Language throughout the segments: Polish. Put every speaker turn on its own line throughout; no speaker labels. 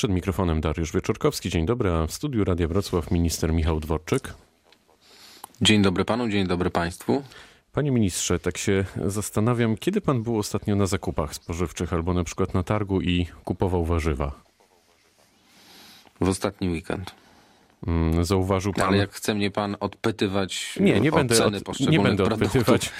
Przed mikrofonem Dariusz Wieczorkowski. Dzień dobry, a w studiu Radia Wrocław minister Michał Dworczyk.
Dzień dobry panu, dzień dobry państwu.
Panie ministrze, tak się zastanawiam, kiedy pan był ostatnio na zakupach spożywczych albo na przykład na targu i kupował warzywa?
W ostatni weekend.
Mm, zauważył pan.
Ale jak chce mnie pan odpytywać
nie, nie
o
będę
ceny
od,
poszczególnych
nie będę
produktów,
odpytywać.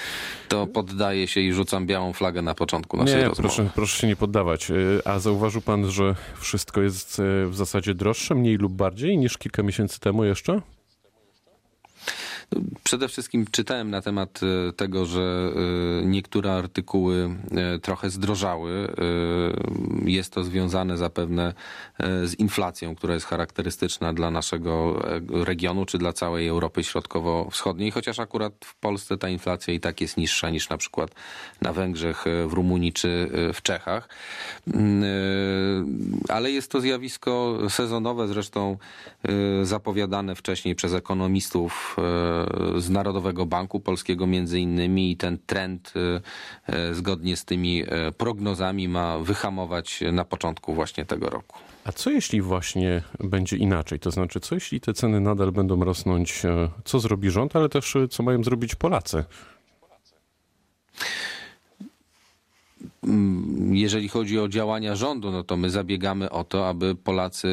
to poddaję się i rzucam białą flagę na początku naszej
Nie,
rozmowy.
proszę, proszę się nie poddawać. Y, A zauważył pan, że wszystko jest y, w zasadzie droższe, mniej lub bardziej niż kilka miesięcy temu jeszcze?
Przede wszystkim czytałem na temat e, tego, że e, niektóre artykuły e, trochę zdrożały. Jest to związane zapewne z inflacją, która jest charakterystyczna dla naszego regionu czy dla całej Europy Środkowo-Wschodniej, chociaż akurat w Polsce ta inflacja i tak jest niższa niż na przykład na Węgrzech, w Rumunii czy w Czechach. Mm, ale jest to zjawisko sezonowe, zresztą zapowiadane wcześniej przez ekonomistów z Narodowego Banku Polskiego między innymi i ten trend y, y, zgodnie z tymi y, prognozami ma wyhamować na początku właśnie tego roku.
A co jeśli właśnie będzie inaczej? To znaczy, co jeśli te ceny nadal będą rosnąć? e, Co zrobi rząd, ale też e, co mają zrobić Polacy?
Jeżeli chodzi o działania rządu, no to my zabiegamy o to, aby Polacy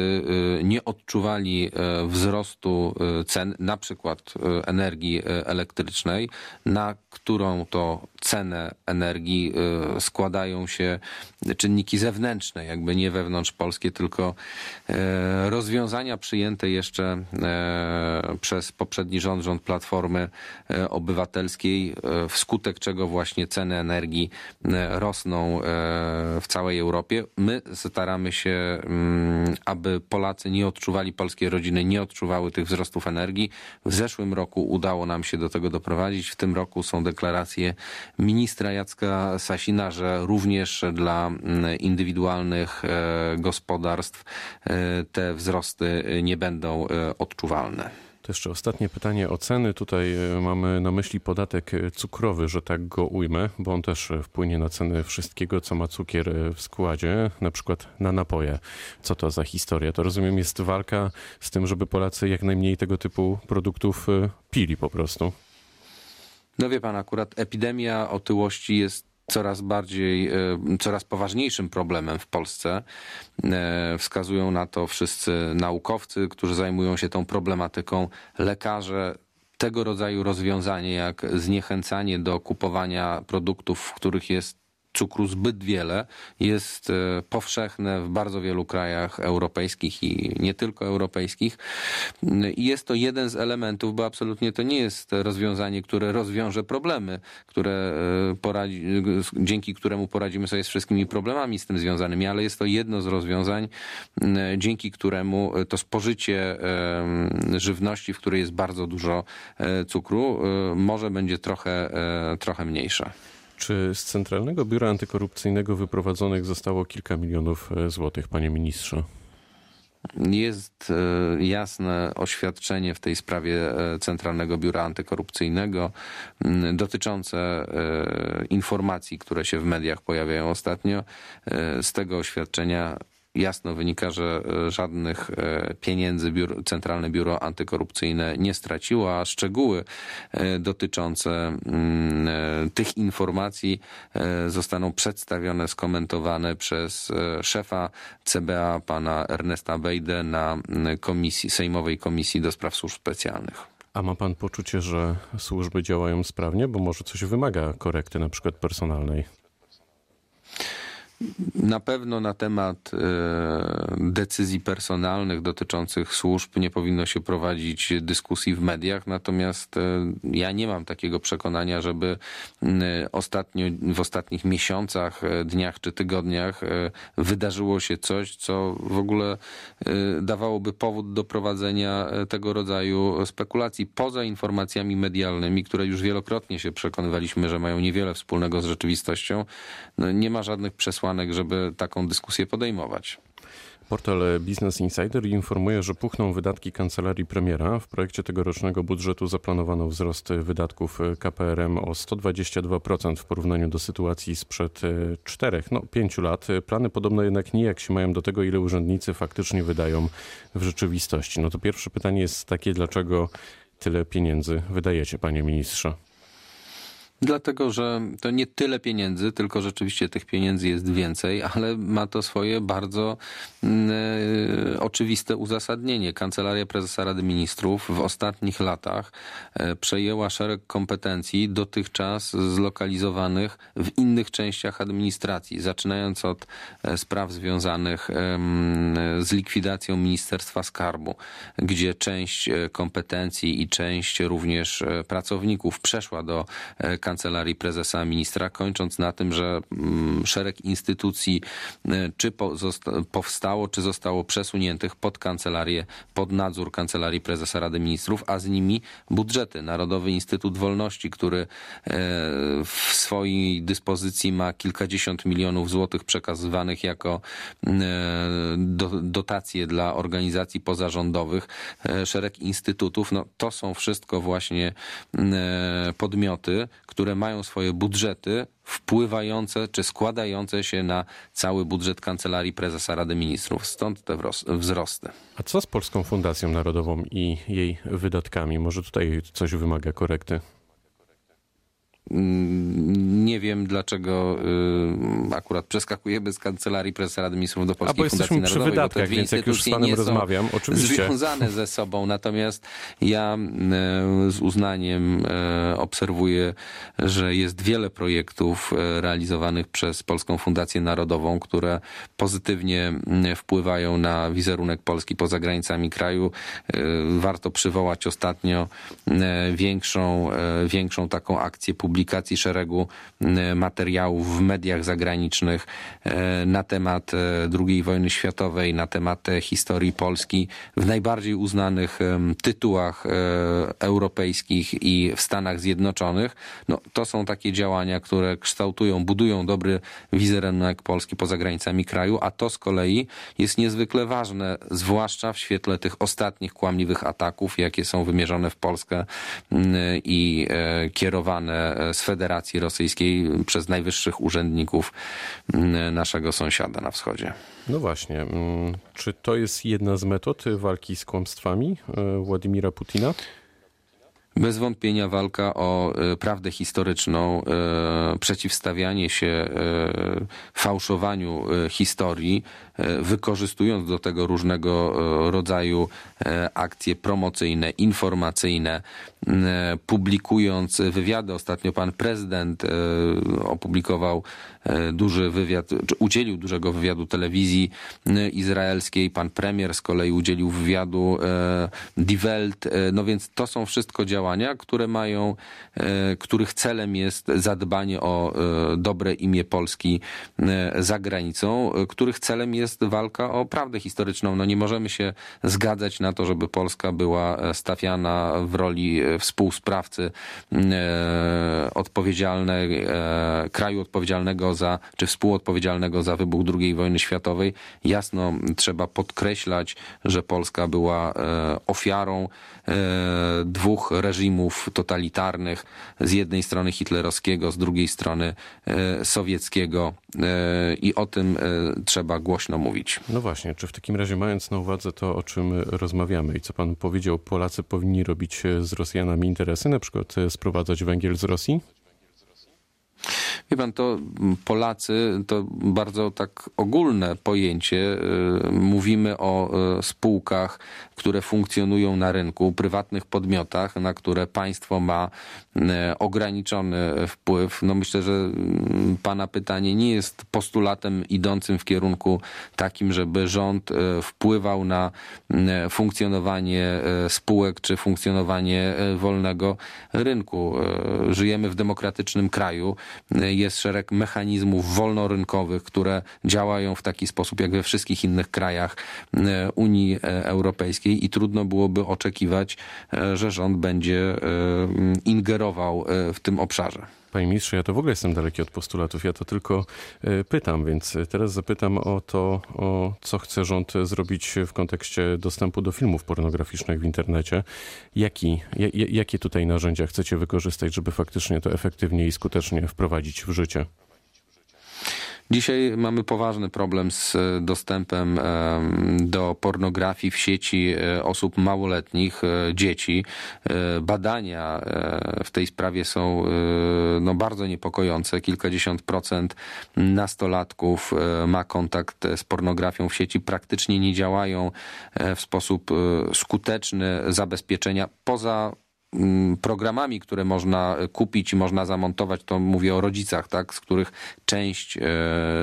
y, nie odczuwali y, wzrostu y, cen, na przykład energii elektrycznej, na którą to cenę energii składają się czynniki zewnętrzne, jakby nie wewnątrz polskie, tylko rozwiązania przyjęte jeszcze przez poprzedni rząd, rząd Platformy Obywatelskiej, wskutek czego właśnie ceny energii rosną w całej Europie. My staramy się, mm, aby Polacy nie odczuwali, polskie rodziny nie odczuwały tych wzrostów energii. W zeszłym roku udało nam się do tego doprowadzić. W tym roku są deklaracje ministra Jacka Sasina, że również dla mm, indywidualnych e, gospodarstw e, te wzrosty nie będą e, odczuwalne.
To jeszcze ostatnie pytanie o ceny. Tutaj e, mamy na myśli podatek e, cukrowy, że tak go ujmę, bo on też e, wpłynie na ceny wszystkiego, co ma cukier w składzie, na przykład na napoje. Co to za historia? To rozumiem jest walka z tym, żeby Polacy jak najmniej tego typu produktów pili po prostu.
No wie pan, akurat epidemia otyłości jest coraz bardziej, e, coraz poważniejszym problemem w Polsce. E, Wskazują na to wszyscy naukowcy, którzy zajmują się tą problematyką, lekarze. Tego rodzaju rozwiązanie, jak zniechęcanie do kupowania produktów, w których jest cukru zbyt wiele, jest e, powszechne w bardzo wielu krajach europejskich i nie tylko europejskich. I jest to jeden z elementów, bo absolutnie to nie jest rozwiązanie, które rozwiąże problemy, które e, poradzi, dzięki któremu poradzimy sobie z wszystkimi problemami z tym związanymi, ale jest to jedno z rozwiązań, m, dzięki któremu to spożycie e, żywności, w której jest bardzo dużo e, cukru, e, może będzie trochę, e, trochę mniejsze.
Czy z Centralnego Biura Antykorupcyjnego wyprowadzonych zostało kilka milionów e, złotych, panie ministrze?
Jest e, jasne oświadczenie w tej sprawie e, Centralnego Biura Antykorupcyjnego dotyczące informacji, które się w mediach pojawiają ostatnio. Z tego oświadczenia jasno wynika, że e, żadnych e, pieniędzy biuro, Centralne Biuro Antykorupcyjne nie straciło, a szczegóły e, dotyczące mm, tych informacji zostaną przedstawione, skomentowane przez szefa CBA, pana Ernesta Bejdę na komisji, Sejmowej Komisji do Spraw Służb Specjalnych.
A ma pan poczucie, że służby działają sprawnie, bo może coś wymaga korekty, na przykład personalnej?
Na pewno na temat e, decyzji personalnych dotyczących służb nie powinno się prowadzić dyskusji w mediach, natomiast e, ja nie mam takiego przekonania, żeby ostatnio, w ostatnich miesiącach, e, dniach czy tygodniach wydarzyło się coś, co w ogóle dawałoby powód do prowadzenia tego rodzaju spekulacji poza informacjami medialnymi, które już wielokrotnie się przekonywaliśmy, że mają niewiele wspólnego z rzeczywistością. No, nie ma żadnych przesłanek, żeby taką dyskusję podejmować.
Portal Business Insider informuje, że puchną wydatki kancelarii premiera. W projekcie tegorocznego budżetu zaplanowano wzrost wydatków KPRM o 122% w porównaniu do sytuacji sprzed czterech, no pięciu lat. Plany podobno jednak nijak się mają do tego, ile urzędnicy faktycznie wydają w rzeczywistości. No to pierwsze pytanie jest takie, dlaczego tyle pieniędzy wydajecie, panie ministrze?
Dlatego, że to nie tyle pieniędzy, tylko rzeczywiście tych pieniędzy jest więcej, ale ma to swoje bardzo y, oczywiste uzasadnienie. Kancelaria Prezesa Rady Ministrów w ostatnich latach y, przejęła szereg kompetencji dotychczas zlokalizowanych w innych częściach administracji, zaczynając od y, spraw związanych z likwidacją Ministerstwa Skarbu, gdzie część kompetencji i część również pracowników przeszła do kancelarii prezesa ministra, kończąc na tym, że mm, szereg instytucji e, czy powstało, czy zostało przesuniętych pod kancelarię, pod nadzór kancelarii prezesa Rady Ministrów, a z nimi budżety. Narodowy Instytut Wolności, który e, w swojej dyspozycji ma kilkadziesiąt milionów złotych przekazywanych jako e, dotacje dla organizacji pozarządowych, szereg instytutów, no to są wszystko właśnie podmioty, które mają swoje budżety wpływające czy składające się na cały budżet Kancelarii Prezesa Rady Ministrów. Stąd te wzrosty.
A co z Polską Fundacją Narodową i jej wydatkami? Może tutaj coś wymaga korekty?
Mm, nie wiem, dlaczego y, akurat przeskakujemy z Kancelarii Prezesa Rady Ministrów do Polskiej A, Fundacji Narodowej.
przy wydatkach, więc jak już z panem rozmawiam, oczywiście.
związane ze sobą. Natomiast ja y, z uznaniem y, obserwuję, że jest wiele projektów realizowanych przez Polską Fundację Narodową, które pozytywnie wpływają na wizerunek Polski poza granicami kraju. Warto przywołać ostatnio większą, większą taką akcję publiczną publikacji szeregu materiałów w mediach zagranicznych e, na temat e, II wojny światowej, na temat historii Polski w najbardziej uznanych tytułach e, europejskich i w Stanach Zjednoczonych. No, to są takie działania, które kształtują, budują dobry wizerunek Polski poza granicami kraju, a to z kolei jest niezwykle ważne, zwłaszcza w świetle tych ostatnich kłamliwych ataków, jakie są wymierzone w Polskę i kierowane z Federacji Rosyjskiej przez najwyższych urzędników naszego sąsiada na wschodzie.
No właśnie. Czy to jest jedna z metod walki z kłamstwami e, Władimira Putina?
Bez wątpienia walka o e, prawdę historyczną, e, przeciwstawianie się fałszowaniu historii, wykorzystując do tego różnego rodzaju akcje promocyjne, informacyjne, publikując wywiady. Ostatnio pan prezydent opublikował duży wywiad, czy udzielił dużego wywiadu telewizji izraelskiej. Pan premier z kolei udzielił wywiadu Die Welt. No więc to są wszystko działania, które mają, których celem jest zadbanie o dobre imię Polski za granicą, których celem jest walka o prawdę historyczną. No nie możemy się zgadzać na to, żeby Polska była stawiana w roli współsprawcy e, odpowiedzialne, e, kraju odpowiedzialnego za, czy współodpowiedzialnego za wybuch II wojny światowej. Jasno trzeba podkreślać, że Polska była e, ofiarą dwóch reżimów totalitarnych. Z jednej strony hitlerowskiego, z drugiej strony sowieckiego i o tym trzeba głośno mówić.
No właśnie, czy w takim razie mając na uwadze to, o czym rozmawiamy i co pan powiedział, Polacy powinni robić z Rosjanami interesy, na przykład e, sprowadzać węgiel z Rosji?
Wie pan, to Polacy to bardzo tak ogólne pojęcie. E, mówimy o e, spółkach, które funkcjonują na rynku, prywatnych podmiotach, na które państwo ma ograniczony wpływ. No myślę, że mm, pana pytanie nie jest postulatem idącym w kierunku takim, żeby rząd wpływał na funkcjonowanie spółek czy funkcjonowanie wolnego rynku. Żyjemy w demokratycznym kraju jest szereg mechanizmów wolnorynkowych, które działają w taki sposób jak we wszystkich innych krajach e, Unii e, Europejskiej i trudno byłoby oczekiwać, e, że rząd będzie ingerował w tym obszarze.
Panie ministrze, ja to w ogóle jestem daleki od postulatów, ja to tylko e, pytam, więc teraz zapytam o to, o co chce rząd zrobić w kontekście dostępu do filmów pornograficznych w internecie. Jaki, jakie tutaj narzędzia chcecie wykorzystać, żeby faktycznie to efektywnie i skutecznie wprowadzić w życie?
Dzisiaj mamy poważny problem z e, dostępem do pornografii w sieci e, osób małoletnich, e, dzieci. Badania w tej sprawie są no, bardzo niepokojące. Kilkadziesiąt procent nastolatków ma kontakt z pornografią w sieci. Praktycznie nie działają w sposób skuteczny zabezpieczenia poza programami, które można kupić i można zamontować, to mówię o rodzicach, tak, z których część, e,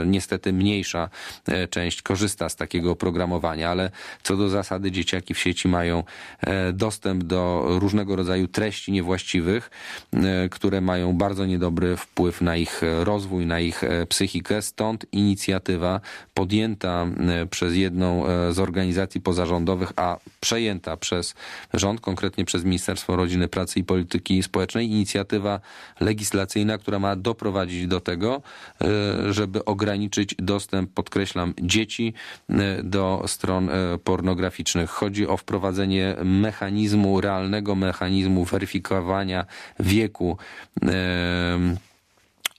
niestety mniejsza e, część korzysta z takiego oprogramowania, ale co do zasady dzieciaki w sieci mają e, dostęp do różnego rodzaju treści niewłaściwych, które mają bardzo niedobry wpływ na ich rozwój, na ich psychikę. Stąd inicjatywa podjęta przez jedną z organizacji pozarządowych, a przejęta przez rząd, konkretnie przez Ministerstwo Rodziny Rodziny, Pracy i Polityki Społecznej inicjatywa legislacyjna, która ma doprowadzić do tego, e, żeby ograniczyć dostęp, podkreślam, dzieci e, do stron e, pornograficznych. Chodzi o wprowadzenie mechanizmu, realnego mechanizmu weryfikowania wieku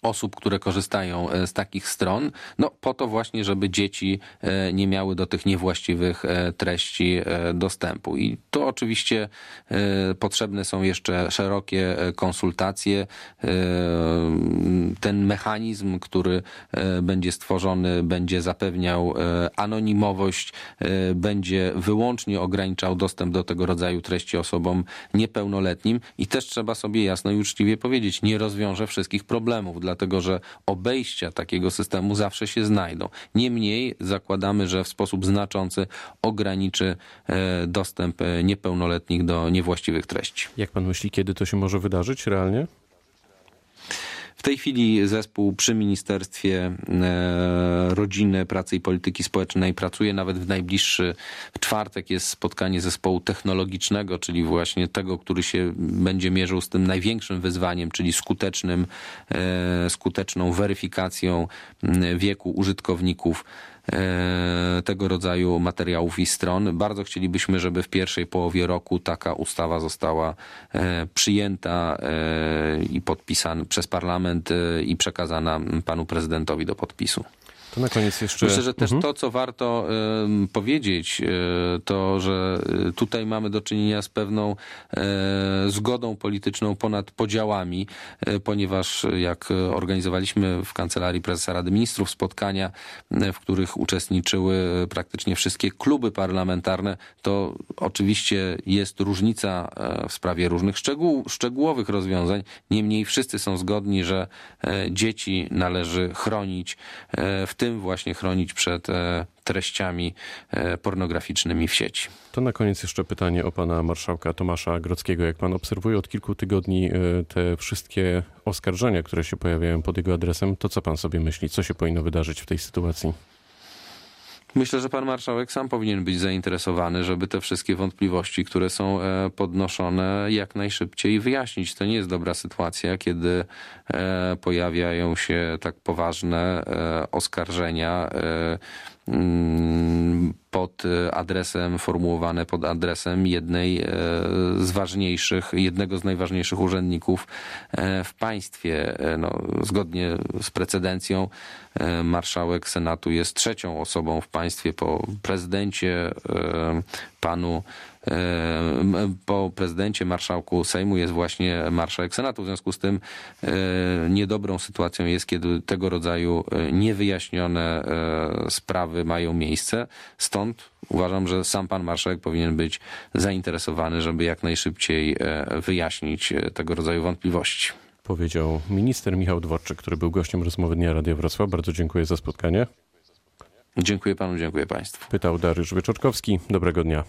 osób, które korzystają e, z takich stron, no po to właśnie, żeby dzieci e, nie miały do tych niewłaściwych e, treści dostępu. I to oczywiście potrzebne są jeszcze szerokie konsultacje. Ten mechanizm, który będzie stworzony, będzie zapewniał anonimowość, będzie wyłącznie ograniczał dostęp do tego rodzaju treści osobom niepełnoletnim i też trzeba sobie jasno i uczciwie powiedzieć, nie rozwiąże wszystkich problemów, dlatego że obejścia takiego systemu zawsze się znajdą. Niemniej zakładamy, że w sposób znaczący ograniczy e, dostęp e, niepełnoletnich do niewłaściwych treści.
Jak pan myśli, kiedy to się może wydarzyć realnie?
Tej chwili zespół przy Ministerstwie e, Rodziny, Pracy i Polityki Społecznej pracuje nawet w najbliższy w czwartek. Jest spotkanie zespołu technologicznego, czyli właśnie tego, który się będzie mierzył z tym największym wyzwaniem, czyli skutecznym, e, skuteczną weryfikacją wieku użytkowników tego rodzaju materiałów i stron. Bardzo chcielibyśmy, żeby w pierwszej połowie roku taka ustawa została e, przyjęta e, i podpisana przez parlament i przekazana panu prezydentowi do podpisu.
To na koniec jeszcze...
Myślę, że też mhm. to, co warto y, powiedzieć, y, to, że tutaj mamy do czynienia z pewną y, zgodą polityczną ponad podziałami, ponieważ jak organizowaliśmy w Kancelarii Prezesa Rady Ministrów spotkania, w których uczestniczyły praktycznie wszystkie kluby parlamentarne, to oczywiście jest różnica w sprawie różnych szczegół, szczegółowych rozwiązań. Niemniej wszyscy są zgodni, że dzieci należy chronić w tym tym właśnie chronić przed e, treściami e, pornograficznymi w sieci.
To na koniec jeszcze pytanie o pana marszałka Tomasza Grodzkiego. Jak pan obserwuje od kilku tygodni e, te wszystkie oskarżenia, które się pojawiają pod jego adresem, to co pan sobie myśli? Co się powinno wydarzyć w tej sytuacji?
Myślę, że pan marszałek sam powinien być zainteresowany, żeby te wszystkie wątpliwości, które są e, podnoszone, jak najszybciej wyjaśnić. To nie jest dobra sytuacja, kiedy e, pojawiają się tak poważne e, oskarżenia pod adresem, formułowane pod adresem jednej z ważniejszych, jednego z najważniejszych urzędników w państwie. No, zgodnie z precedencją marszałek Senatu jest trzecią osobą w państwie po prezydencie, panu po prezydencie, marszałku Sejmu jest właśnie marszałek Senatu. W związku z tym niedobrą sytuacją jest, kiedy tego rodzaju niewyjaśnione sprawy mają miejsce. Stąd uważam, że sam pan marszałek powinien być zainteresowany, żeby jak najszybciej wyjaśnić tego rodzaju wątpliwości
powiedział minister Michał Dworczyk, który był gościem rozmowy Dnia Radia Wrocław. Bardzo dziękuję za spotkanie.
Dziękuję panu, dziękuję państwu.
Pytał Dariusz Wieczorkowski. Dobrego dnia.